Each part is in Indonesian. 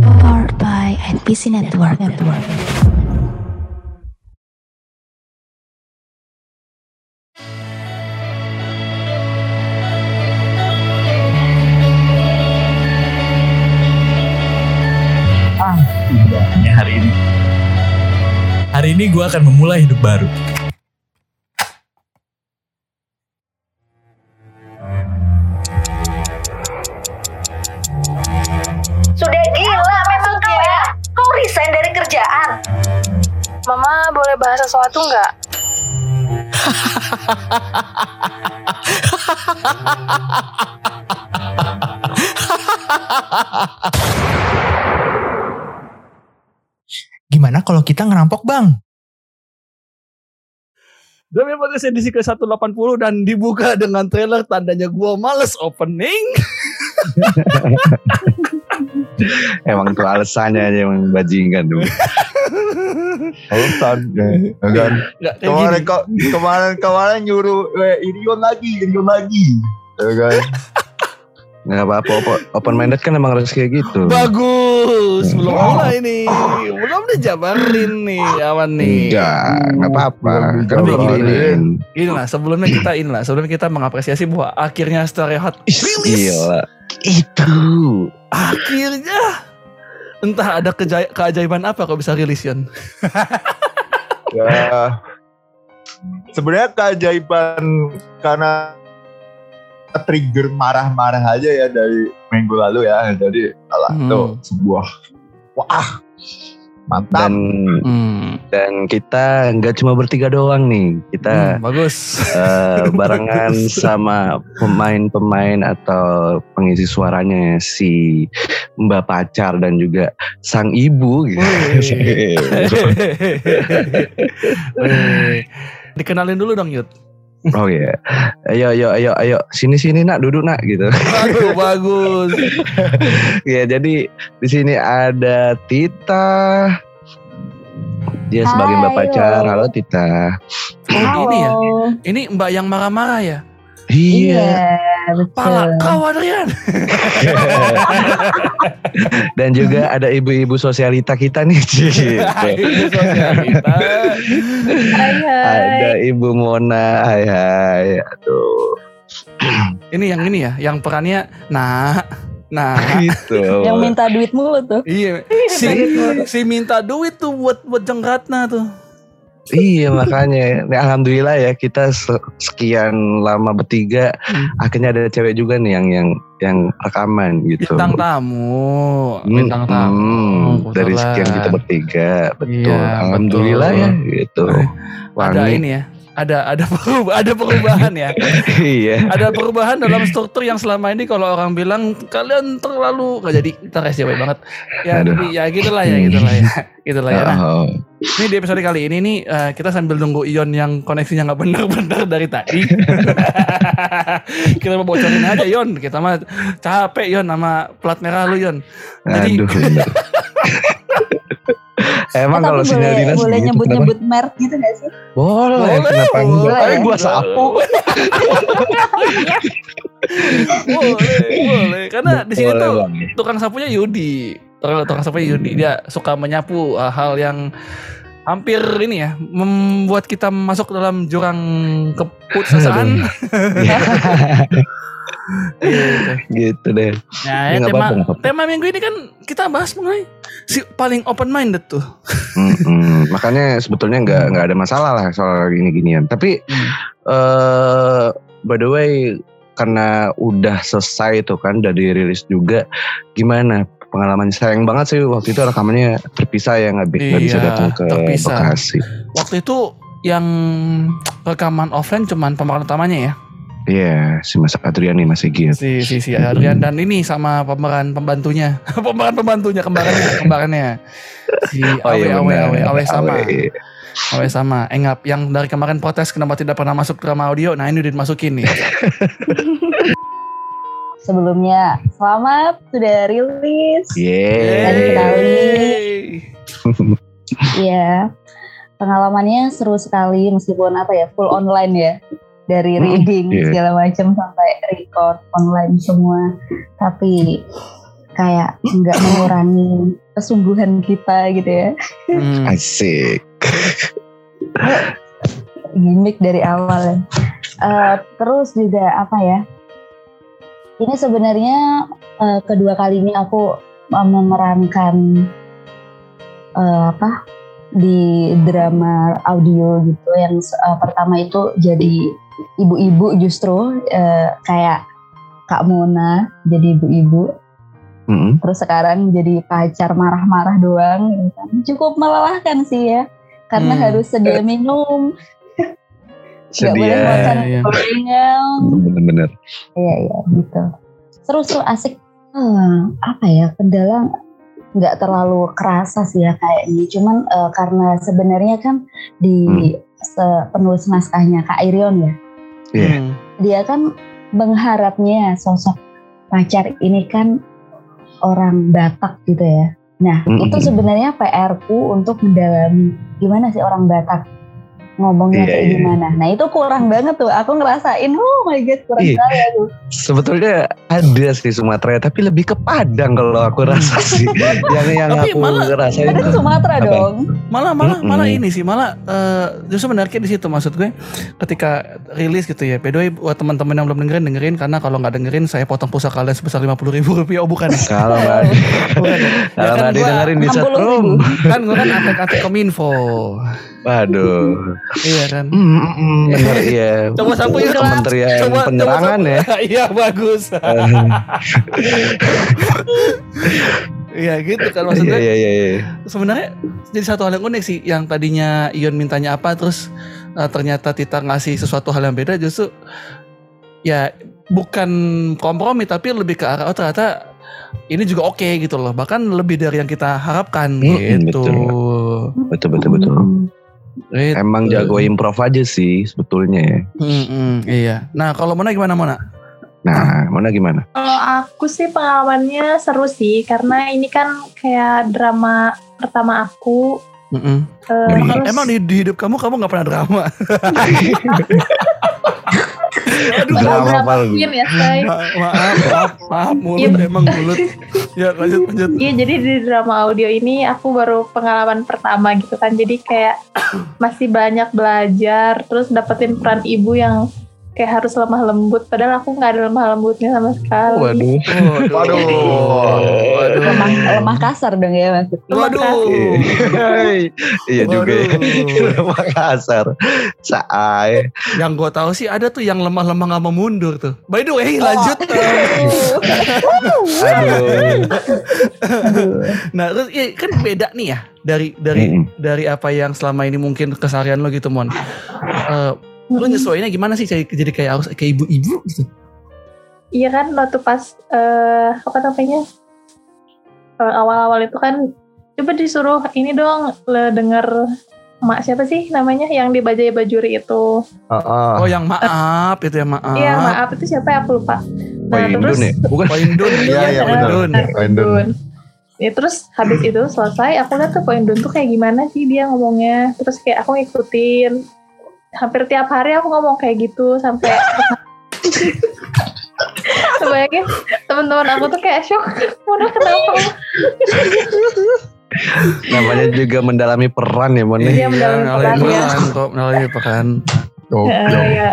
Powered by NPC Network. Network. indahnya hari ini. Hari ini gue akan memulai hidup baru. Sesuatu nggak? Gimana kalau kita ngerampok bang? Demi podcast edisi ke-180 dan dibuka dengan trailer tandanya gua males opening. Emang tuh alasannya aja emang bajingan tuh. Alasan kan. Kemarin kemarin kemarin nyuruh eh, Irion lagi, Irion lagi. Ya kan. Nggak apa-apa, open- minded kan emang harus kayak gitu. Bagus, belum mulai nih. Belum dijabarin nih, aman nih. Enggak, nggak apa-apa. Tapi belum gini, diinin. Gini lah, sebelumnya kita in lah, sebelumnya kita mengapresiasi bahwa akhirnya Story Hot Ih, rilis. Gila. Itu. Akhirnya entah ada keja- keajaiban apa kok bisa rilis Yon. Ya. Sebenarnya keajaiban karena trigger marah-marah aja ya dari minggu lalu ya. Jadi alah Hmm. tuh sebuah wah mantap. Dan Hmm, dan kita nggak cuma bertiga doang nih. Kita hmm, bagus. eh, barengan sama pemain-pemain atau pengisi suaranya si Mbak Pacar dan juga sang ibu gitu. Dikenalin dulu dong Yud. Oh iya. Ayo ayo ayo ayo sini sini nak duduk nak gitu. Aduh bagus. ya jadi di sini ada Tita. Dia sebagai Mbak Pacar. halo. Tita. Oh, ini ya. Ini Mbak yang marah-marah ya. Iya. betul. Pala kau Adrian. Dan juga ada ibu-ibu sosialita kita nih. Ini sosialita. Hai, hai. ada Ibu Mona. Hai hai. Aduh. Ini yang ini ya, yang perannya nah nah Gitu. Yang minta duit mulu tuh. iya si si minta duit tuh buat buat jengratna tuh. Iya makanya Nih, Alhamdulillah ya kita se- sekian lama bertiga Hmm. Akhirnya ada cewek juga nih yang yang yang rekaman gitu Bintang tamu, Hmm, bintang tamu. hmm, Dari sekian kita bertiga Betul Iya, Alhamdulillah betul. ya gitu Ada Wangi. ini ya. Ada ada perubah, ada perubahan ya. Iya Ada perubahan dalam struktur yang selama ini kalau orang bilang kalian terlalu nggak jadi kita banget. Ya Aduh. tapi ya gitulah ya gitulah ya. Gitulah ya. Nah, Oh, Ini di episode kali ini nih eh, kita sambil nunggu Ion yang koneksinya nggak bener-bener dari tadi. kita mau bocorin aja Ion. Kita mah capek Ion sama plat merah lu Ion. Jadi Aduh. Emang Eh, kalau tapi sinyal boleh, dinas boleh gitu, nyebut-nyebut merek gitu gak sih? Boleh, Boleh, kenapa enggak? boleh. Eh, gua sapu. boleh, boleh. Karena di sini tuh Bang. tukang sapunya Yudi. Tukang, tukang sapunya Yudi. Dia suka menyapu uh, hal yang hampir ini ya membuat kita masuk dalam jurang keputusasaan. Gitu. Gitu deh Nah, Ya, ya, tema tema minggu ini kan kita bahas mengenai si paling open minded tuh. Mm-mm. Makanya sebetulnya nggak nggak ada masalah lah soal gini-ginian. Tapi Hmm. eh by the way karena udah selesai tuh kan udah dirilis juga gimana pengalaman sayang banget sih waktu itu rekamannya terpisah ya nggak nggak bisa Iya, datang ke terpisah. Bekasi. Waktu itu yang rekaman offline cuman pemeran utamanya ya. Iya si Mas Adrian nih Mas Egy. Si si si Adrian dan ini sama pemeran pembantunya. pemeran pembantunya kembarannya, kembarannya. Si Oh Awe iya Awe benar. Awe Awe sama. Awe. Awe sama. Engap yang dari kemarin protes kenapa tidak pernah masuk drama audio. Nah, ini udah dimasukin nih. Sebelumnya, selamat sudah rilis. Yeay. sekali. Iya. Pengalamannya seru sekali meskipun apa ya, full online ya. Dari Hmm, reading iya. segala macam sampai record online semua. Tapi kayak nggak mengurangi kesungguhan kita gitu ya. Hmm. Asik. Gimmick dari awal ya. Eh, terus juga apa ya? Ini sebenarnya eh, kedua kalinya aku eh, memerankan eh, apa di drama audio gitu. Yang eh, pertama itu jadi ibu-ibu justru eh, kayak Kak Mona jadi ibu-ibu. Mm-mm. terus sekarang jadi pacar marah-marah doang gitu kan. cukup melelahkan sih ya karena Hmm. harus sedia minum nggak boleh Sedia. makan iya. gorengan Bener-bener. iya iya gitu seru-seru asik Hmm, apa ya kendala nggak terlalu kerasa sih ya kayaknya cuman eh, karena sebenarnya kan di se- penulis naskahnya Kak Irion ya Iya. Hmm. dia kan mengharapnya sosok pacar ini kan orang Batak gitu ya. Nah, Mm-mm. itu sebenarnya PR-ku untuk mendalami gimana sih orang Batak ngomongnya Iya, kayak iya. gimana. Nah, itu kurang banget tuh. Aku ngerasain, oh my god, kurang Iya. sekali aku. Sebetulnya ada sih Sumatera tapi lebih ke Padang kalau aku rasa sih. yang yang Tapi aku malah- ngerasain Ada di Sumatera Apa? dong. Malah malah Mm-mm. malah ini sih malah eh, justru menariknya di situ maksud gue ketika rilis gitu ya. By the way buat teman-teman yang belum dengerin dengerin karena kalau nggak dengerin saya potong pulsa kalian sebesar lima puluh ribu rupiah. Oh bukan. ya? kalau nggak ya? kalau Ya nggak didengerin di 60 setrum. ribu. kan gue kan antek-antek kominfo. Waduh. Iya kan. Mm, mm, mm, bener iya. Coba sapu yuk. Kementerian Coba- Penerangan coba ya. Iya bagus. Iya gitu kan Iya maksudnya. iya iya. iya. sebenarnya jadi satu hal yang unik sih yang tadinya Ion mintanya apa terus eh, ternyata Tita ngasih sesuatu hal yang beda justru ya bukan kompromi tapi lebih ke arah oh ternyata ini juga oke gitu loh bahkan lebih dari yang kita harapkan Mm-mm, gitu. Betul betul betul. Gitu. Emang jago improv aja sih sebetulnya ya. Mm-mm, iya. Nah kalau Mona gimana Mona? Nah, mana gimana? Kalau aku sih pengalamannya seru sih karena ini kan kayak drama pertama aku. Mm-mm. Eh, Emang- terus- Emang di, di hidup kamu kamu nggak pernah drama? Aduh, Drama drama apa lu? queen ya maaf, maaf, maaf, mulut Iya. emang mulut. Ya lanjut, lanjut. Iya jadi di drama audio ini aku baru pengalaman pertama gitu kan jadi kayak masih banyak belajar terus dapetin peran ibu yang kayak harus lemah lembut padahal aku nggak ada lemah lembutnya sama sekali. Waduh. Waduh. Waduh. Lemah, lemah kasar dong ya maksudnya. Waduh. iya juga ya. Waduh. Lemah kasar. Saai. Yang gue tahu sih ada tuh yang lemah-lemah nggak mau mundur tuh. By the way, lanjut. Aduh. Nah, terus iya, kan beda nih ya dari dari Mm-mm. dari apa yang selama ini mungkin keseharian lo gitu, Mon. Eh, lo nyesuainya gimana sih jadi, jadi kayak kayak ibu-ibu gitu? Iya kan waktu pas eh apa namanya eh, awal-awal itu kan coba disuruh ini dong le denger mak siapa sih namanya yang di Bajai Bajuri itu. Heeh. Oh, yang maaf itu ya maaf. Iya maaf itu siapa ya aku lupa. Oh, Indun ya? Bukan. Poin dun. Iya, iya, poin benar. dun. Benar, Poin Dun. Dun. Ya, terus habis itu selesai aku lihat tuh poin Dun tuh kayak gimana sih dia ngomongnya. Terus kayak aku ngikutin. Hampir tiap hari aku ngomong kayak gitu sampai Bayangin teman-teman aku tuh kayak shock. Mona kenapa? Namanya juga mendalami peran ya, Mon. Iya, mendalami ngalahin peran, ya. peran kok, ngalahin peran. Oh, ya.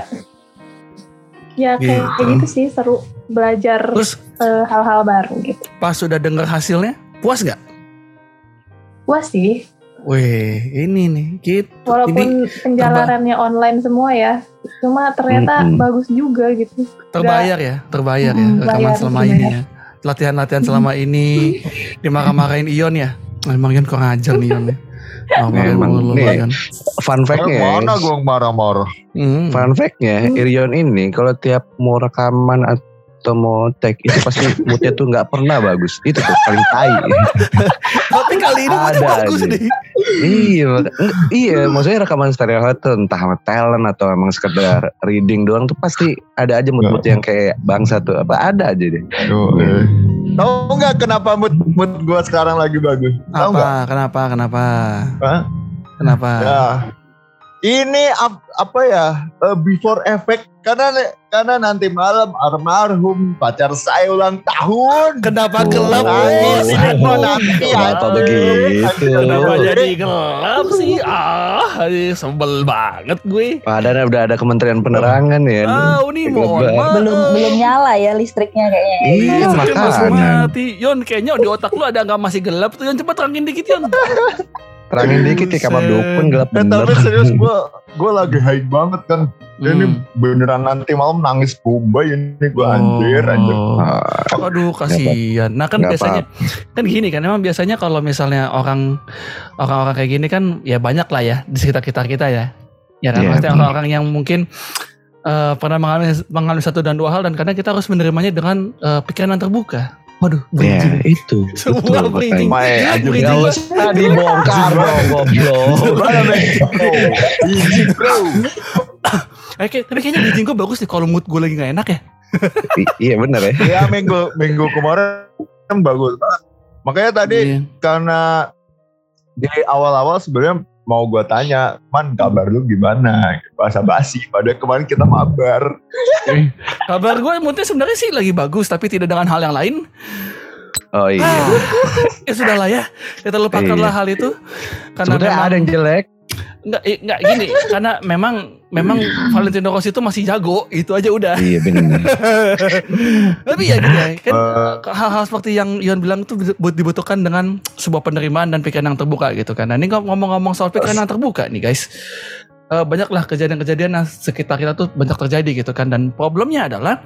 Ya kayak, Gitu. kayak gitu sih seru belajar Terus eh, hal-hal baru gitu. pas sudah dengar hasilnya, puas nggak? Wah sih, Wih, ini nih, gitu. walaupun penjalarannya online semua ya, cuma ternyata Mm-mm. bagus juga gitu. Terbayar ya, terbayar ya Hmm, rekaman bayar, selama ini ya. Latihan-latihan selama ini dimarah-marahin Ion ya. Emang Ion kok ngajar nih Ion ya. Mulu nih. Fun fact-nya. ya, Mana gue marah-marah? Hmm. Fun fact-nya, Irion ini kalau tiap mau rekaman atau mau take itu pasti moodnya tuh nggak pernah bagus. Itu tuh paling tai. Tapi kali ini moodnya bagus aja. nih. iya, iya. Maksudnya rekaman stereo itu entah sama talent atau emang sekedar reading doang tuh pasti ada aja mood-mood yang kayak bangsa tuh. Apa ada aja deh. Yo, eh. Tahu nggak kenapa mood mood gue sekarang lagi bagus? Tahu nggak? Apa? Kenapa? Kenapa? Hah? Kenapa? Ya, ini ap- apa ya eh, before effect karena karena nanti malam almarhum pacar saya ulang tahun. Kenapa gelap? Nangis, bos? aku nanti Kenapa aduh. begitu? Kenapa jadi gelap sih? Ah, sebel banget gue. Padahal udah ada Kementerian Penerangan ya. Ah, ini mohon belum belum nyala ya listriknya kayaknya. Iya, makanya. mati. Yon, kayaknya di otak lu ada nggak masih gelap tuh? Yon, coba terangin dikit, Yon. Terangin dikit ya kamar Buset. dukun gelap Eh, bener. tapi serius gue gue lagi high banget kan. Hmm. Ini beneran nanti malam nangis bombay ini gue anjir anjir. Oh. Ah, Aduh kasihan. Nah kan biasanya kan gini kan emang biasanya kalau misalnya orang orang-orang kayak gini kan ya banyak lah ya di sekitar kita kita ya. Ya kan maksudnya benar. orang-orang yang mungkin eh, pernah mengalami mengalami satu dan dua hal dan kadang kita harus menerimanya dengan eh, pikiran yang terbuka. Waduh, Ya itu. Semua makanya. Mae, anjir, bridging Gak usah dibongkar dong goblok. Bro? Easy bro. Eh, tapi kayaknya bridging gue bagus nih kalau mood gue lagi gak enak ya. I- Iya bener ya. Ya minggu minggu kemarin kan bagus banget. Makanya tadi Iya. karena di awal-awal sebenarnya mau gue tanya, man kabar lu gimana? Bahasa basi. Padahal kemarin kita mabar. Kabar gue moodnya sebenarnya sih lagi bagus tapi tidak dengan hal yang lain. Oh iya. Ah, ya sudah lah ya. Kita lupakanlah Iya. hal itu. Karena memang- ada yang jelek. Enggak, eh, enggak gini, karena memang memang Valentino Rossi itu masih jago, itu aja udah. Iya bener. Tapi ya gitu ya, kan Eh, hal-hal seperti yang Ion bilang itu bu- dibutuhkan dengan sebuah penerimaan dan pikiran yang terbuka gitu kan. Nah ini ngomong-ngomong soal pikiran yang terbuka nih guys. Eh, banyaklah kejadian-kejadian yang sekitar kita tuh banyak terjadi gitu kan dan problemnya adalah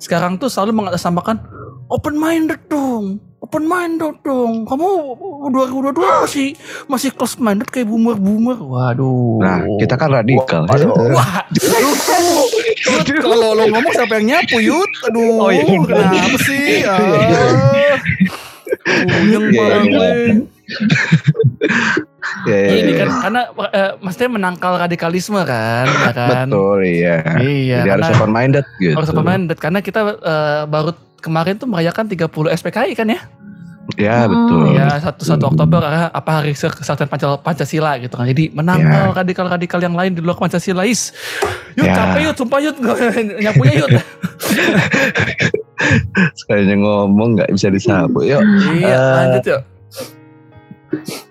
sekarang tuh selalu mengatasnamakan open minded dong open minded dong kamu 2022 masih masih close minded kayak boomer boomer waduh Nah kita kan radikal. Waduh. Wah, Yud, kalau lo ngomong siapa yang nyapu Yud? Aduh, Oh, iya, kenapa sih? Ah. Puyeng Iya, banget. Ya, ya, Ini kan karena eh, maksudnya menangkal radikalisme kan, ya kan? Betul iya. Iya, Jadi harus open minded gitu. harus open minded karena kita eh, baru kemarin tuh merayakan 30 SPKI kan ya? Ya Hmm. betul. Ya, satu satu Oktober apa hari kesatuan Pancasila, Pancasila gitu kan. Jadi menangkal radikal-radikal yang lain di luar Pancasilais. Yud Ya. capek Yud, sumpah Yud nyapunya Yud. Sekalinya ngomong nggak bisa disapu. Yuk. iya, Eh, lanjut yuk.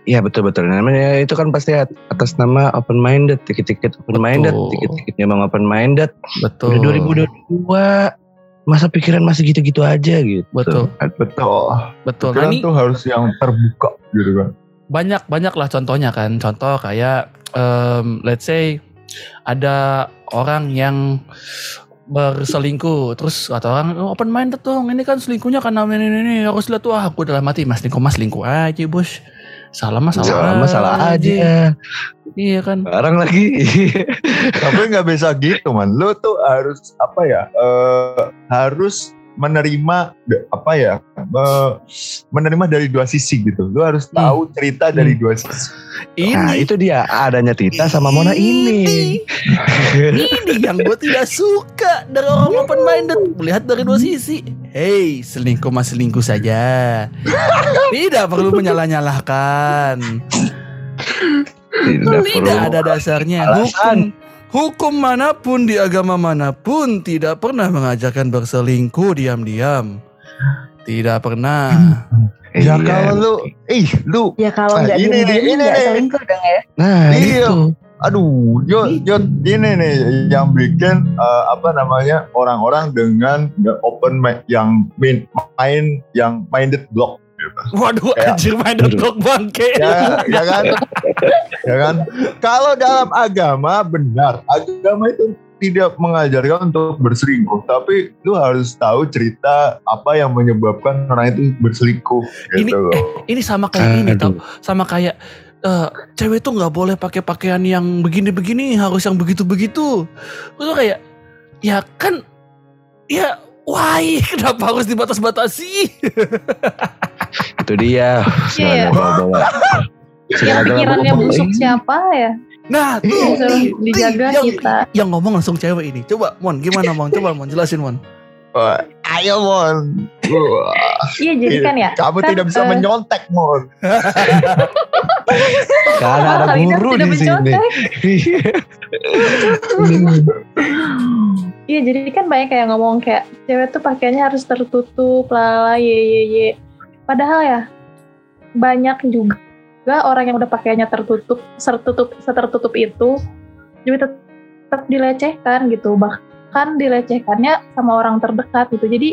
Iya betul betul. Namanya itu kan pasti at- atas nama open minded, dikit-dikit open minded, dikit-dikit memang open minded. Betul. Udah 2022 masa pikiran masih gitu-gitu aja gitu. Betul. Betul. Betul. Nah, Pikiran ini tuh harus yang terbuka gitu kan. banyak banyak lah contohnya kan. Contoh kayak em, let's say ada orang yang berselingkuh terus kata orang "Oh, open minded dong ini kan selingkuhnya karena ini ini, ini harus lihat tuh ah aku dalam mati mas selingkuh mas selingkuh aja bos salah mas salah, Salah masalah aja. iya kan Barang lagi. Tapi nggak bisa gitu man. Lu tuh harus apa ya? eh, harus menerima apa ya? menerima dari dua sisi gitu. Lu harus tahu cerita dari dua sisi. ini Nah itu dia adanya Tita sama Mona ini. ini yang gue tidak suka dari orang open minded melihat dari dua sisi hey selingkuh mas selingkuh saja tidak perlu menyalah-nyalahkan Tidak perlu. tidak ada dasarnya hukum Alasan. hukum mana pun di agama mana pun tidak pernah mengajarkan berselingkuh diam-diam tidak pernah Ya Iya. kalau lu, ih lu, Ya kalau Ah, nggak ini ini nih. selingkuh dong ya. Nah Iya. itu. Aduh, yo, yo, ini nih yang bikin eh, apa namanya orang-orang dengan the open mind, yang main, main yang minded block. waduh Kayak- anjir main blok bangke ya, ya kan, ya kan. Kalau dalam agama benar, agama itu tidak mengajarkan untuk berselingkuh, tapi lu harus tahu cerita apa yang menyebabkan orang itu berselingkuh. Ini- Gitu loh. ini sama kayak ini tau sama kayak eh, cewek tuh nggak boleh pakai pakaian yang begini-begini harus yang begitu-begitu itu kayak ya kan ya why kenapa harus dibatas-batasi Itu dia. Iya. Segala bawa-bawa. Yang pikirannya busuk siapa ya? nah tuh nih, dijaga yang, kita. yang ngomong langsung cewek ini coba mon gimana mon coba mon jelasin mon Wah, Ayo Mon. Wah, Iya jadi kan ya. Kamu kan, tidak bisa eh, menyontek Mon. Karena ada guru tidak di sini. Iya jadi kan banyak kayak ngomong kayak cewek tuh pakaiannya harus tertutup lala ye ye ye. Padahal ya banyak juga orang yang udah pakaiannya tertutup tertutup setertutup itu juga tet- tetap dilecehkan gitu bahkan dilecehkannya sama orang terdekat gitu jadi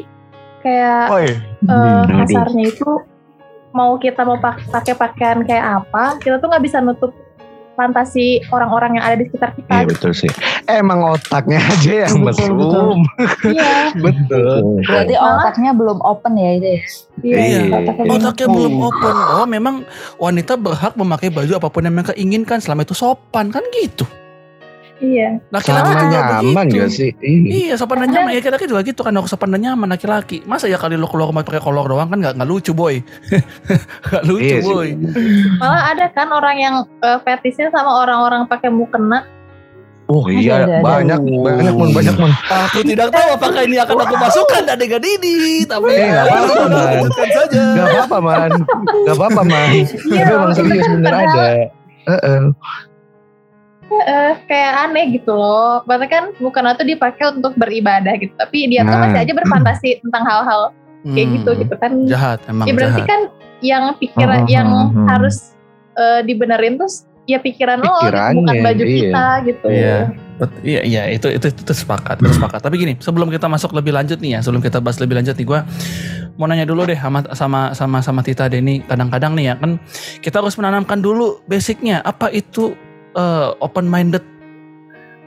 kayak eh, Hmm, aduh. kasarnya itu mau kita mau pak- pakai pakaian kayak apa kita tuh nggak bisa nutup fantasi orang-orang yang ada di sekitar kita Iya betul sih. Emang otaknya aja yang Betul, mesum. iya Betul. Berarti otaknya belum open ya itu ya? iya, Iya. otaknya belum Otaknya belum open. Oh, memang wanita berhak memakai baju apa pun yang mereka inginkan selama itu sopan kan gitu. Iya. Laki-laki Sama juga nyaman begitu. gak sih? Iya. Iya sopan dan nyaman ya laki-laki juga gitu kan harus sopan dan nyaman laki-laki masa ya kali lo keluar rumah pakai kolor doang kan nggak nggak lucu boy nggak lucu Iya boy Malah ada kan orang yang eh, fetishnya sama orang-orang pakai mukena. Oh iya Ada, ada, ada. banyak banyak mon banyak mon. aku tidak tahu apakah ini akan aku masukkan adegan ini tapi Eh, nggak apa-apa, aku Man. saja Gak apa-apa man, gak apa-apa man. Iya, Tapi emang serius bener ada. Heeh. Eh, kayak aneh gitu loh. Bahkan kan mukena tuh dipakai untuk beribadah gitu. Tapi dia tuh Nah. masih aja berfantasi tentang hal-hal kayak Hmm, gitu gitu kan. jahat emang Ya berarti jahat kan yang pikiran Hmm, yang hmm, hmm. harus eh, dibenerin tuh ya pikiran lo Pikirannya, bukan baju iya. kita gitu. Iya. Iya iya itu itu itu sepakat itu sepakat tapi gini sebelum kita masuk lebih lanjut nih ya sebelum kita bahas lebih lanjut nih gue mau nanya dulu deh sama sama sama sama Tita Denny kadang-kadang nih ya kan kita harus menanamkan dulu basicnya apa itu open minded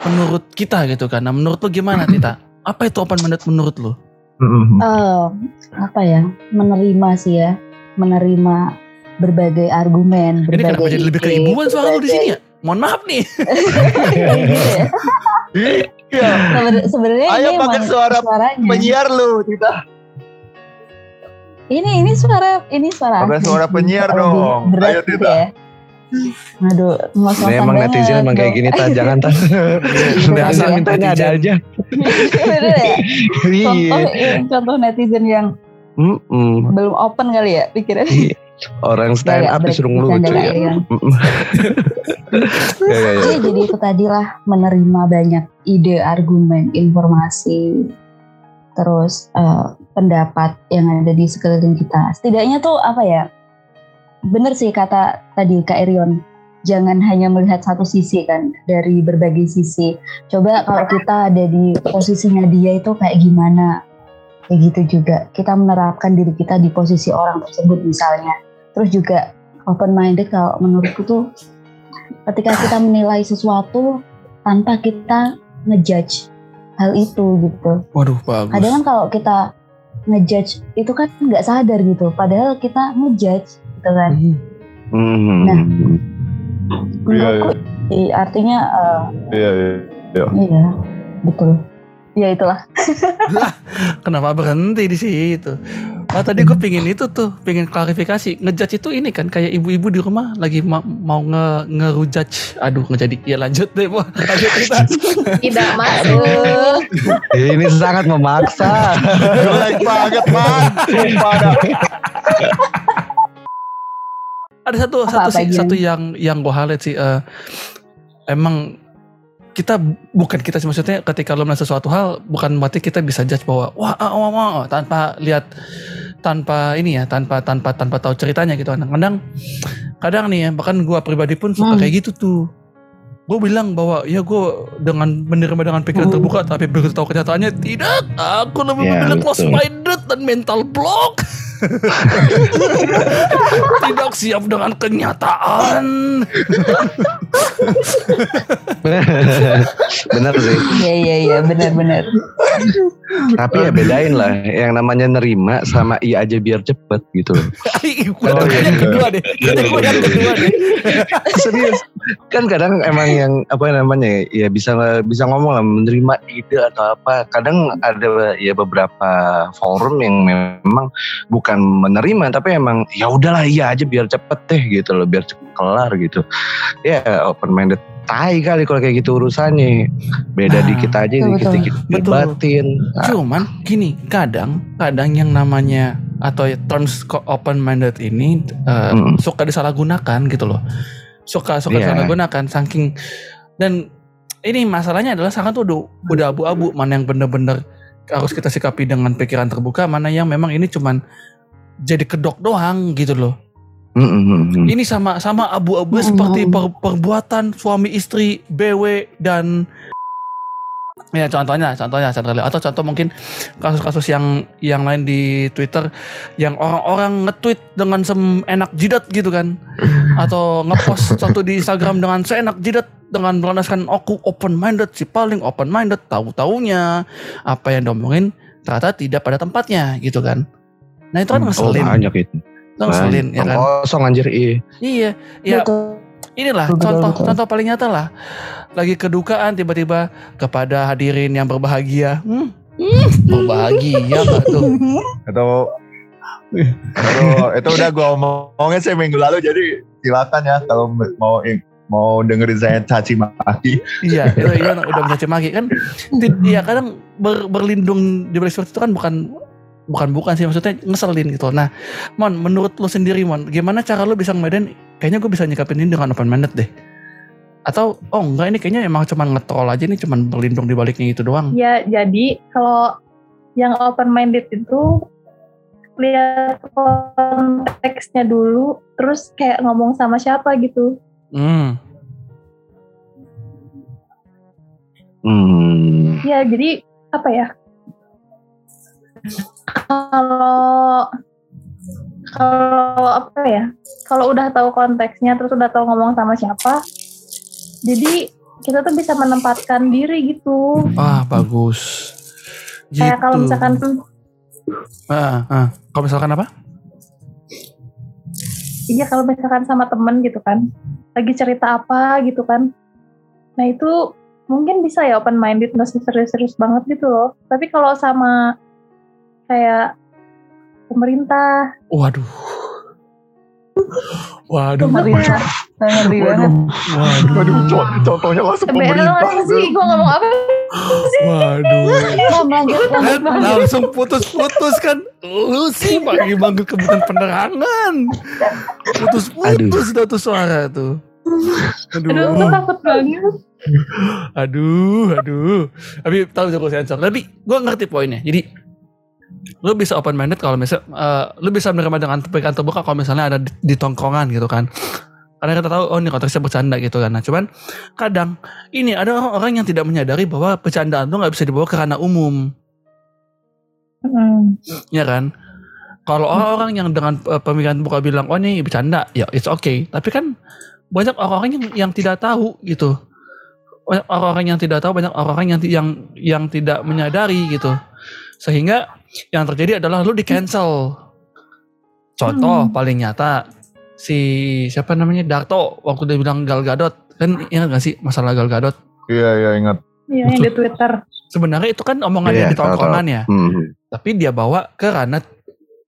menurut kita gitu kan nah menurut lo gimana Tita apa itu open minded menurut lo. Eh, apa ya? Menerima sih ya, menerima berbagai argumen, ini berbagai kenapa jadi lebih ide, keibuan suara lo di sini ya mohon maaf nih gitu ya. Iya. Seben- Sebenarnya Ayo ini pakai emang suara suaranya. Penyiar lu, Tita. Ini ini suara ini suara. Pakai suara penyiar dong. berat Ayo, gitu Tita. ya. Aduh, ngos Ini emang netizen emang kayak gini tak jangan. Biasa Netizen mintanya ada netizen. aja. Bener ya? Contoh, Iya. ya, contoh netizen yang belum open kali ya pikirannya. Iya. Orang stand Ya, ya, up disuruh ngelucu ya. ya. Ya, ya, ya. Iya, jadi itu tadi lah menerima banyak ide, argumen, informasi, terus eh, pendapat yang ada di sekeliling kita. Setidaknya tuh apa ya? Bener sih kata tadi Kak Erion, jangan hanya melihat satu sisi kan dari berbagai sisi. Coba kalau kita ada di posisinya dia itu kayak gimana? Kayak gitu juga. Kita menerapkan diri kita di posisi orang tersebut misalnya. Terus juga open minded kalau menurutku tuh ketika kita menilai sesuatu tanpa kita ngejudge hal itu gitu. waduh bagus Kadang kan kalau kita ngejudge itu kan nggak sadar gitu. Padahal kita ngejudge gitu kan. Mm. Nah. Iya, Menurutku i- artinya eh, Iya, iya. iya betul. Ya itulah. Kenapa berhenti di situ? Oh tadi gue pingin itu tuh, pingin klarifikasi. Ngejudge itu ini kan kayak ibu-ibu di rumah lagi ma- mau nge ngerujudge. Aduh nggak jadi. Ya lanjut deh, Bu. Lanjut kita. Tidak masuk. Ini sangat memaksa. Jelek banget, Man. Sumpah dah. Ada satu Apa, satu apa, sih, satu yang yang gue highlight sih. eh, emang kita bukan kita sih maksudnya ketika lo melihat sesuatu hal bukan berarti kita bisa judge bahwa wah ah, wah, wah, tanpa lihat tanpa ini ya tanpa tanpa tanpa tahu ceritanya gitu kadang kadang nih ya bahkan gua pribadi pun suka Hmm. kayak gitu tuh gue bilang bahwa ya gue dengan menerima dengan pikiran Hmm. terbuka tapi begitu tahu kenyataannya tidak aku lebih Ya, memilih close minded dan mental block tidak siap dengan kenyataan Bener sih. Iya iya iya benar-benar. Tapi ya bedain lah. Yang namanya nerima sama iya aja biar cepet gitu loh. Oh, iya. yang kedua deh Kayaknya gue yang kedua deh Serius. Kan kadang emang yang apa namanya ya bisa bisa ngomong lah menerima ide atau apa. Kadang ada ya beberapa forum yang memang bukan menerima tapi emang ya udahlah iya aja biar cepet deh gitu loh biar cepet kelar gitu. Ya open minded tai kali kalau kayak gitu urusannya. Beda Nah, dikit aja betul, dikit-dikit betul. debatin Cuman gini, kadang kadang yang namanya atau terms open minded ini uh, Mm. suka disalahgunakan gitu loh. Suka suka Iya. disalahgunakan saking dan ini masalahnya adalah sekarang tuh udah, udah abu-abu mana yang bener-bener harus kita sikapi dengan pikiran terbuka, mana yang memang ini cuman jadi kedok doang gitu loh. Mm, mm, mm, mm. Ini sama sama abu-abu Mm, seperti per- perbuatan suami istri, BW dan ya contohnya, contohnya, contohnya atau contoh mungkin kasus-kasus yang yang lain di Twitter yang orang-orang nge-tweet dengan seenak jidat gitu kan, atau ngepost satu di Instagram dengan seenak jidat dengan berlandaskan aku open minded si paling open minded tahu taunya apa yang diomongin ternyata tidak pada tempatnya gitu kan. Nah itu kan Oh ngeselin, banyak itu. itu ngeselin ya kan. Kosong anjir iya. Iya, ya inilah Betul, contoh betul. contoh paling nyata lah. Lagi kedukaan tiba-tiba kepada hadirin yang berbahagia. Hmm, hmm, berbahagia nggak tuh? Itu itu, itu udah gue omongin sih minggu lalu jadi silakan ya kalau mau mau dengerin saya caci maki. Iya, itu iya udah mencaci maki kan. Iya kadang ber- berlindung di balik seperti itu kan bukan bukan bukan sih maksudnya ngeselin gitu. Nah, Mon, menurut lu sendiri Mon, gimana cara lu bisa ngebedain? Kayaknya gue bisa nyikapin ini dengan open minded deh. Atau oh enggak ini kayaknya emang cuma ngetrol aja nih cuma berlindung di baliknya itu doang. Ya, jadi kalau yang open minded itu lihat konteksnya dulu, terus kayak ngomong sama siapa gitu. Hmm. Hmm. Ya, jadi apa ya? Kalau kalau apa ya? Kalau udah tahu konteksnya, terus udah tahu ngomong sama siapa, jadi kita tuh bisa menempatkan diri gitu. Ah, bagus. Gitu. Kayak kalau misalkan Ah, ah. Kalau misalkan apa? Iya kalau misalkan sama temen gitu kan, lagi cerita apa gitu kan. Nah itu mungkin bisa ya open minded, nggak serius-serius banget gitu loh. Tapi kalau sama kayak pemerintah, Waduh. Waduh. pemerintah, Ngeri banget. Waduh. Waduh, co- contohnya langsung pemerintah. nggak sih? Gue ngomong apa? Waduh. Lanjut, lanjut, Kan lanjut. langsung putus-putus kan. Lu sih bagi manggil kebutuhan penerangan. Putus-putus dah tuh suara tuh. Aduh, gue Aduh. takut banget. Aduh, aduh. Tapi tahu jago sensor. Tapi gue ngerti poinnya. Jadi lu bisa open minded kalau misalnya eh, lu bisa menerima dengan pikiran terbuka kalau misalnya ada di, di tongkrongan gitu kan. Karena kita tahu oh ini konteksnya bercanda gitu kan. Nah, cuman kadang ini ada orang-orang yang tidak menyadari bahwa bercandaan itu nggak bisa dibawa ke ranah umum. Hmm. ya kan kalau orang-orang yang dengan uh, pemikiran buka bilang oh ini bercanda ya it's okay tapi kan banyak orang-orang yang yang tidak tahu gitu banyak orang-orang yang tidak tahu banyak orang-orang yang yang yang tidak menyadari gitu sehingga yang terjadi adalah lu di cancel contoh Hmm. paling nyata si siapa namanya Darto waktu dia bilang Gal Gadot kan ingat gak sih masalah Gal Gadot Iya, iya ingat. Iya yang di Twitter. sebenarnya itu kan omongan Iya, di tongkrongan ya Hmm. tapi dia bawa ke ranah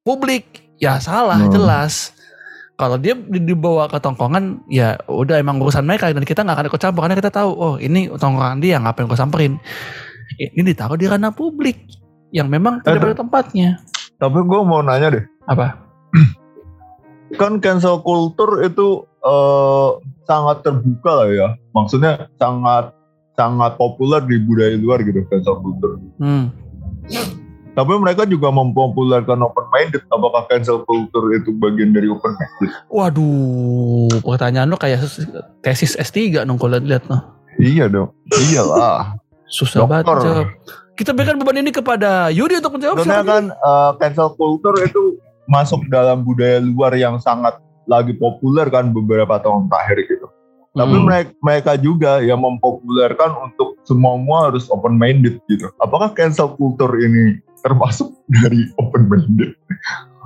publik ya salah Hmm. jelas kalau dia di- dibawa ke tongkongan ya udah emang urusan mereka dan kita nggak akan ikut campur karena kita tahu oh ini tongkongan dia ngapain gue samperin ini ditaruh di ranah publik yang memang tidak Aduh. pada tempatnya Tapi gue mau nanya deh. apa Kan cancel culture itu eh, sangat terbuka lah ya. Maksudnya sangat sangat populer di budaya luar gitu cancel culture. hmm. Tapi mereka juga mempopulerkan open minded. Apakah cancel culture itu bagian dari open minded? waduh pertanyaan lo kayak tesis S3 dong kalau lihat no. Iya dong. Iyalah. susah banget. Kita berikan beban ini kepada Yudi untuk menjawab Sebenarnya silakan. kan eh, cancel culture itu masuk dalam budaya luar yang sangat lagi populer kan beberapa tahun terakhir gitu. Tapi Hmm. mereka, mereka juga yang mempopulerkan untuk semua harus open minded gitu. Apakah cancel culture ini termasuk dari open minded?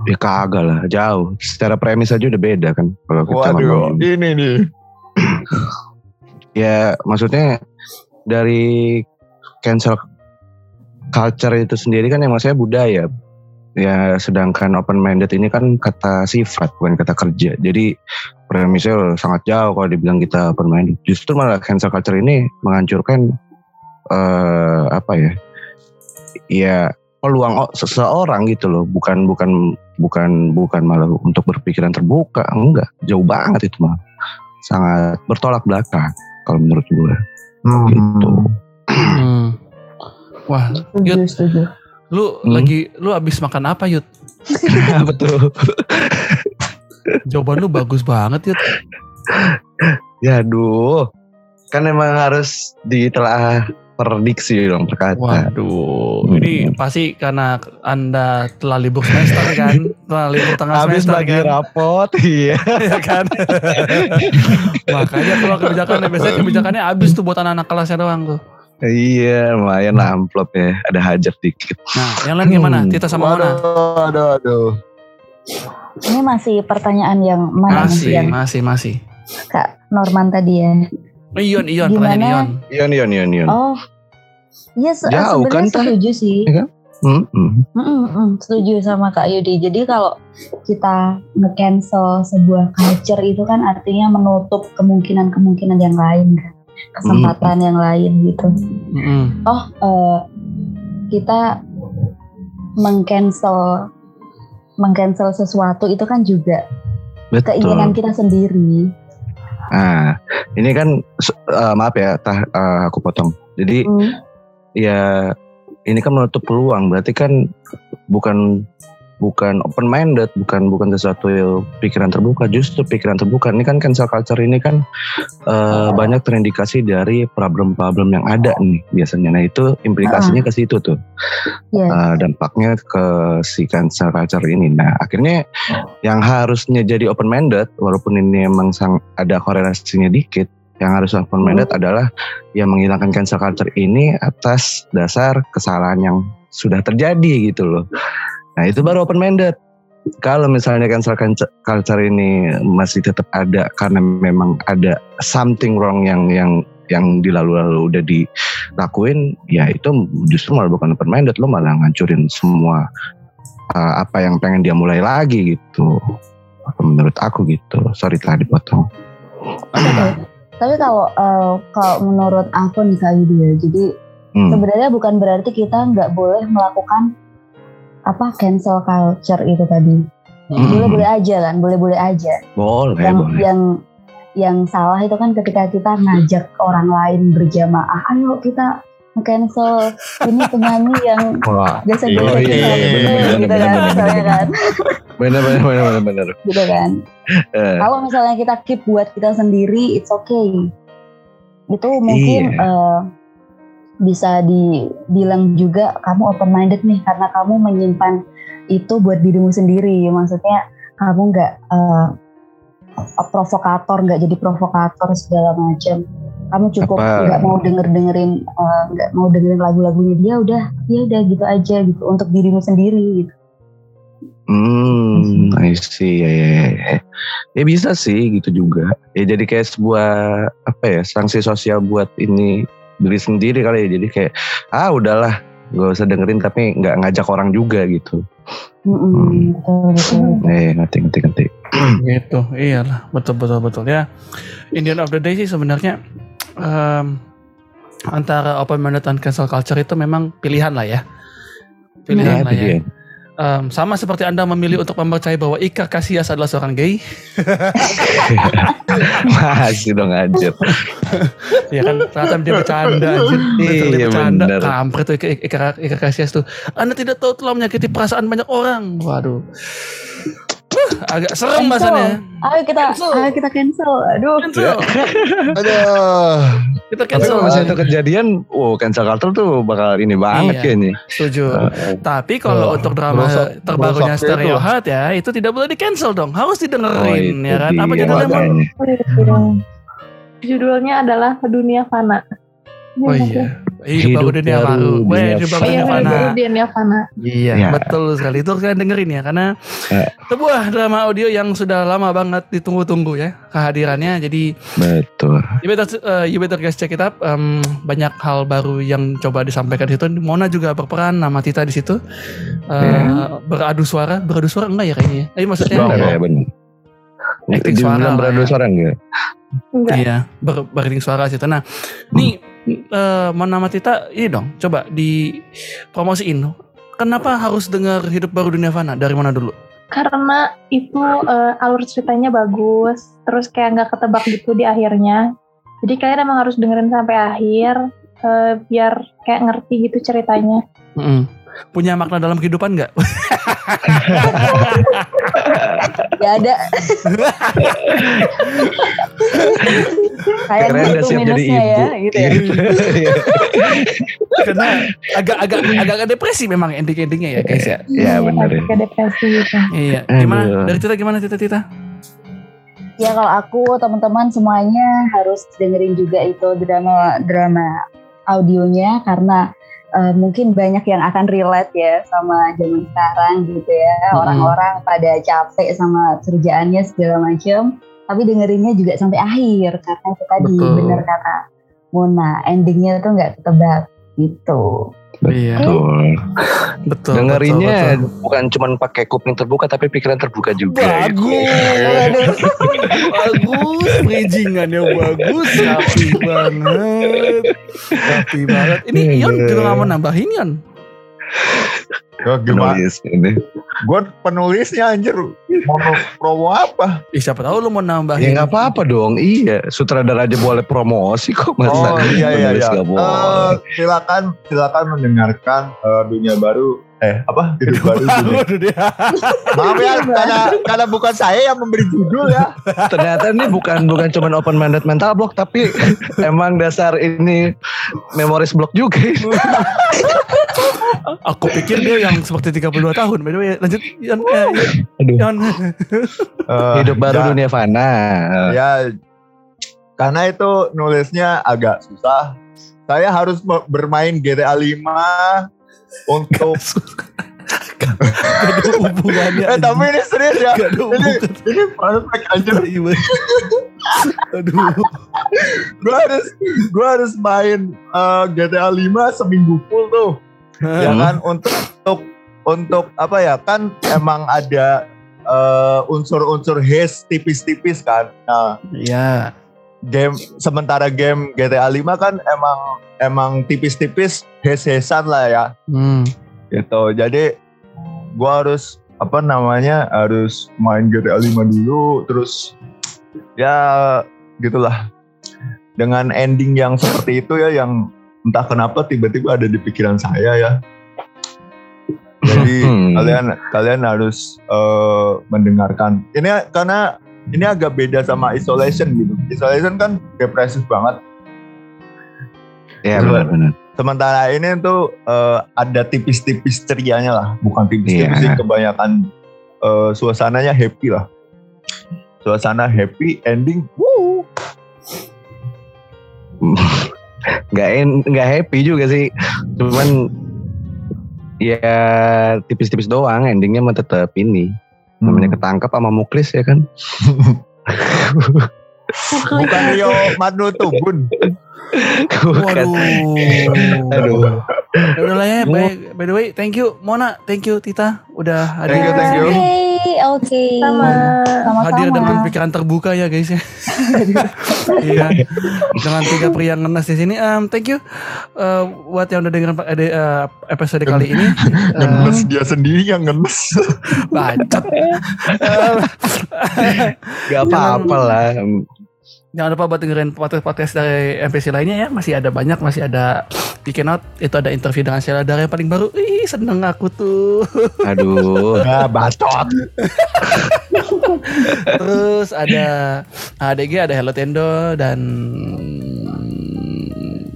Ya kagak lah, jauh. Secara premis aja udah beda kan. Kalau kita Waduh, ini nih. Ya maksudnya dari cancel culture itu sendiri kan yang maksudnya budaya. Ya sedangkan open minded ini kan kata sifat bukan kata kerja. Jadi premisnya sangat jauh kalau dibilang kita open minded. Justru malah cancel culture ini menghancurkan eh apa ya? ya peluang seseorang gitu loh, bukan bukan bukan bukan malah untuk berpikiran terbuka, enggak, jauh banget itu mah. Sangat bertolak belakang kalau menurut gue. Gitu. Hmm. Wah, Setuju, Yud, setuju. lu Hmm. lagi lu abis makan apa Yud? Betul. Jawaban lu bagus banget Yud. Ya aduh. Kan emang harus ditelaah prediksi dong berkata. Waduh, Hmm. ini pasti karena anda telah libur semester kan, telah libur tengah Habis semester bagi kan, rapot, iya. ya kan. Makanya kalau kebijakan biasanya kebijakannya habis tuh buat anak-anak kelasnya doang tuh. Iya, lumayan lah amplop ya. Ada hajat dikit. Nah, yang lain gimana? Hmm. Tita sama Mona? Waduh, aduh, aduh. Ini masih pertanyaan yang mana nih, Masih, yang masih, masih. Kak Norman tadi ya? Oh, Ion, Ion, Gimana? pertanyaan Ion. Ion, Ion, Ion, Ion. Oh, iya se- Jauh sebenarnya kan, setuju sih. Hmm, hmm. Mm-mm, mm, setuju sama Kak Yudi. Jadi kalau kita nge-cancel sebuah culture itu kan artinya menutup kemungkinan-kemungkinan yang lain kan. Kesempatan yang lain gitu. Mm-mm. Oh, eh, kita meng-cancel meng-cancel sesuatu itu kan juga Betul. keinginan kita sendiri. Nah, ini kan eh, maaf ya, tah eh, aku potong. Jadi Hmm. ya ini kan menutup peluang. Berarti kan bukan bukan open minded, bukan bukan sesuatu yang pikiran terbuka, justru pikiran terbuka. Ini kan cancel culture ini kan eh, banyak terindikasi dari problem-problem yang ada nih biasanya. Nah itu implikasinya ke situ tuh. Ya. uh, dampaknya ke si cancel culture ini. Nah, akhirnya yang harusnya jadi open minded, walaupun ini emang sang, ada korelasinya dikit, yang harus open minded adalah yang menghilangkan cancel culture ini atas dasar kesalahan yang sudah terjadi gitu loh. Nah, itu baru open minded. Kalau misalnya cancel culture- ini masih tetap ada karena memang ada something wrong yang yang yang di lalu-lalu udah dilakuin, ya itu justru malah bukan open minded, lo malah ngancurin semua uh, apa yang pengen dia mulai lagi gitu. Menurut aku gitu. Sorry telah dipotong. Tapi kalau eh, kalau menurut aku nih Kak Yudi ya, jadi Hmm. sebenarnya bukan berarti kita nggak boleh melakukan apa cancel culture itu tadi. Hmm. Boleh-boleh aja kan, boleh-boleh aja. Boleh, yang boleh. yang yang salah itu kan ketika kita ngajak orang lain berjamaah, ayo kita cancel ini penyanyi yang biasa iya, biasa iya, iya, gitu, kan, bener, misalnya bener. kan, bener bener bener bener bener. gitu kan. Eh, Kalau misalnya kita keep buat kita sendiri, it's okay. Itu mungkin Iya. eh, bisa dibilang juga kamu open minded nih karena kamu menyimpan itu buat dirimu sendiri. Maksudnya kamu nggak eh, provokator, nggak jadi provokator segala macam. Kamu cukup nggak mau denger dengerin nggak mau dengerin lagu-lagunya dia udah ya udah gitu aja gitu untuk dirimu sendiri gitu. Hmm, I see, ya, ya, ya, ya. Ya bisa sih gitu juga. Ya jadi kayak sebuah apa ya sanksi sosial buat ini diri sendiri kali ya. Jadi kayak ah udahlah, gak usah dengerin tapi nggak ngajak orang juga gitu. Betul betul. Eh ngerti ngerti ngerti. Gitu, iyalah, betul betul betul ya. In the end of the day sih sebenarnya em, antara open minded dan cancel culture itu memang pilihan lah ya. Pilihan Ya, lah ya. Em, sama seperti anda memilih untuk mempercayai bahwa Ika Casillas adalah seorang gay, Masih dong anjir. ya kan ternyata dia bercanda anjir. Dia Iya, bercanda, bener. kampret tuh Ika, Ika, Ika Casillas tuh. Anda tidak tahu telah menyakiti perasaan banyak orang. Waduh. Agak serem Cancel. bahasanya. Ayo kita Cancel. ayo kita cancel. Aduh. Cancel. Aduh. Kita Tapi cancel. kalau misalnya itu kejadian, wow cancel culture tuh bakal ini banget Iya. kayaknya. Setuju. Tapi kalau Oh, untuk drama merusak- terbarunya merusaknya Stereo itu. Heart ya, itu tidak boleh di cancel dong. Harus Oh, didengerin itu ya kan. Apa judulnya. Judulnya adalah Dunia Fana. Oh iya. Hidup, baru Hidup dunia baru. Weh, dunia hidup baru Iya, dunia fana. fana. baru Dunia Fana. Iya, Ya. betul sekali. Itu kalian dengerin ya karena Eh. sebuah drama audio yang sudah lama banget ditunggu-tunggu ya kehadirannya. Jadi Betul. you better, uh, you better guys check it up. Um, banyak hal baru yang coba disampaikan di situ. Mona juga berperan, nama Tita di situ. Uh, Ya. Beradu suara, beradu suara enggak ya kayaknya? ya? Tapi maksudnya Bener ya bener. Acting suara beradu ya. suara enggak? Enggak. Iya, ber suara situ. Nah, nih eh Mona sama Tita ini dong, coba di promosiin. Kenapa harus dengar Hidup Baru Dunia Fana? Dari mana dulu? Karena itu eh, alur ceritanya bagus, terus kayak nggak ketebak gitu di akhirnya. Jadi kalian emang harus dengerin sampai akhir, eh, biar kayak ngerti gitu ceritanya. Mm-mm. Punya makna dalam kehidupan nggak? Gak ada. Kayak Keren udah gitu siap jadi minusnya ibu. ya, gitu ya. Iya. Karena agak-agak agak depresi memang ending-endingnya ya guys ya. Iya benar ya. Kayak depresi gitu. Iya. Gimana? Dari Tita gimana Tita Tita? Ya kalau aku teman-teman semuanya harus dengerin juga itu drama drama audionya karena eh, mungkin banyak yang akan relate ya sama zaman sekarang gitu ya Mm-mm. orang-orang pada capek sama kerjaannya segala macam tapi dengerinnya juga sampai akhir karena itu tadi Betul. bener kata Mona endingnya tuh nggak ketebak gitu. Iya. Betul. Betul. Dengerinnya betul, betul. bukan cuma pakai kuping terbuka tapi pikiran terbuka juga. gitu. Bagus. bagus. Bridgingannya bagus. Rapi banget. Rapi banget. Ini Ion juga nggak mau nambahin Ion. Ya, gimana? Penulis ini. Gue penulisnya anjir. Mau promo apa? Ih, siapa tahu lu mau Ya nambahin. nggak apa-apa dong. Iya, sutradara aja boleh promosi kok. Masa Oh iya iya iya. boleh. Eh, silakan silakan mendengarkan eh, dunia baru. Eh apa? Hidup baru. dunia. Baru dia. Maaf ya karena karena bukan saya yang memberi judul ya. Ternyata ini bukan bukan cuma open minded mental block tapi emang dasar ini memoris block juga. Aku pikir dia yang seperti 32 tahun. By the way, lanjut Ion. Eh, Aduh. Ion. Eh, Hidup baru ya- dunia fana. Ya karena itu nulisnya agak susah. Saya harus bermain GTA 5 untuk Gak ada hubungannya. eh tapi ini serius ya. Gak ada Ini ini perfect anjir. Iya. Aduh. Gue harus gue harus main eh, GTA 5 seminggu full tuh. Ya Hmm. kan untuk untuk untuk apa ya kan emang ada eh, unsur-unsur haze tipis-tipis kan. Nah, Iya. game sementara game GTA 5 kan emang emang tipis-tipis haze-hazan lah ya Hmm. gitu. Jadi gua harus apa namanya harus main GTA 5 dulu terus ya gitulah. Dengan ending yang seperti itu ya yang entah kenapa tiba-tiba ada di pikiran saya ya. Jadi Hmm. kalian kalian harus eh, mendengarkan. Ini karena ini agak beda sama isolation gitu. Isolation kan depresif banget. Ya benar-benar. Sementara ini tuh eh, ada tipis-tipis cerianya lah, bukan tipis-tipis Iya. sih, kebanyakan eh, suasananya happy lah. Suasana happy, ending, wuh. nggak en- nggak happy juga sih. Cuman ya tipis-tipis doang endingnya mah tetap ini. Namanya ketangkap sama muklis ya kan? Bukan Rio Madnu Tubun. Bukan. Waduh. aduh Ya udah lah ya, by, by the way, thank you Mona, thank you Tita, udah hadir. Thank you, thank you. Oke, oke. Sama. Sama-sama. Hadir dengan pikiran terbuka ya guys ya. Iya. Dengan tiga pria ngenes di sini. Um, thank you uh, buat yang udah dengerin uh, episode kali ini. Uh, Ngenes dia sendiri yang ngenes. bacot. Um, nggak apa-apa lah Jangan lupa buat dengerin podcast-podcast dari MPC lainnya ya. Masih ada banyak, masih ada Bikin Out. Itu ada interview dengan Sheila Dara yang paling baru. Ih, seneng aku tuh. aduh Nah, bacot. Terus ada ADG, ada Hello Tendo, dan...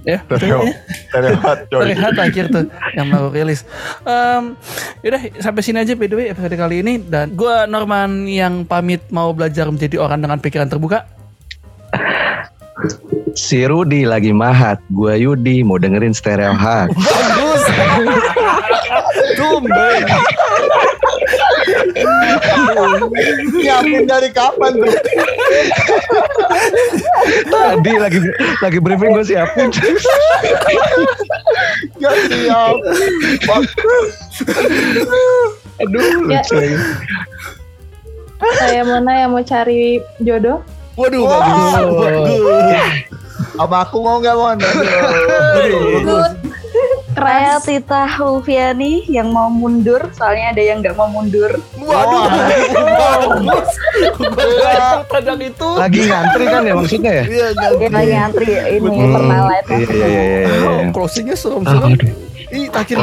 Ya, Tereo. ya. Terlihat. Terlihat akhir tuh yang baru rilis. Um, yaudah sampai sini aja by the way episode kali ini dan gua Norman yang pamit mau belajar menjadi orang dengan pikiran terbuka. Si Rudi lagi mahat gua Yudi mau dengerin stereo hack Bagus. Tumben. Nyiapin dari kapan tuh? tadi lagi lagi briefing gue siapin Gak siap. aduh Ya. Saya Mona yang mau cari jodoh. Waduh, Wah, bagus. bagus. Apa aku mau nggak? Aduh. Saya Keras. Tita Ulfiani yang mau mundur, soalnya ada yang nggak mau mundur. Waduh, bagus. Yang itu. Lagi ngantri kan ya maksudnya ya? Iya, lagi ngantri ini Hmm, pertalite. Iya iya iya iya. iya. Oh, closingnya serem-serem. Ih, terakhir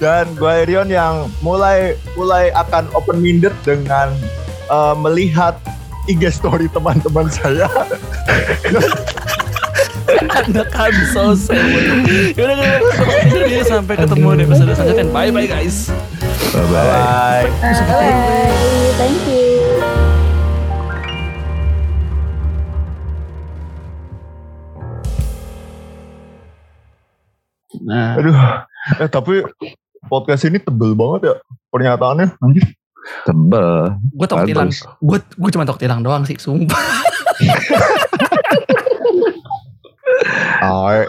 Dan gue Irion yang mulai mulai akan open minded dengan eh, melihat IG story teman-teman saya. anak kan so seven. Yaudah, yaudah, yaudah. sampai ketemu di episode selanjutnya. Bye bye guys. Bye bye. Bye. Bye, thank you. Nah, Aduh. Eh tapi podcast ini tebel banget ya pernyataannya. Anjir. Tebel. gue takut hilang. Bagus. Gue gue cuma takut hilang doang sih, sumpah. Ah,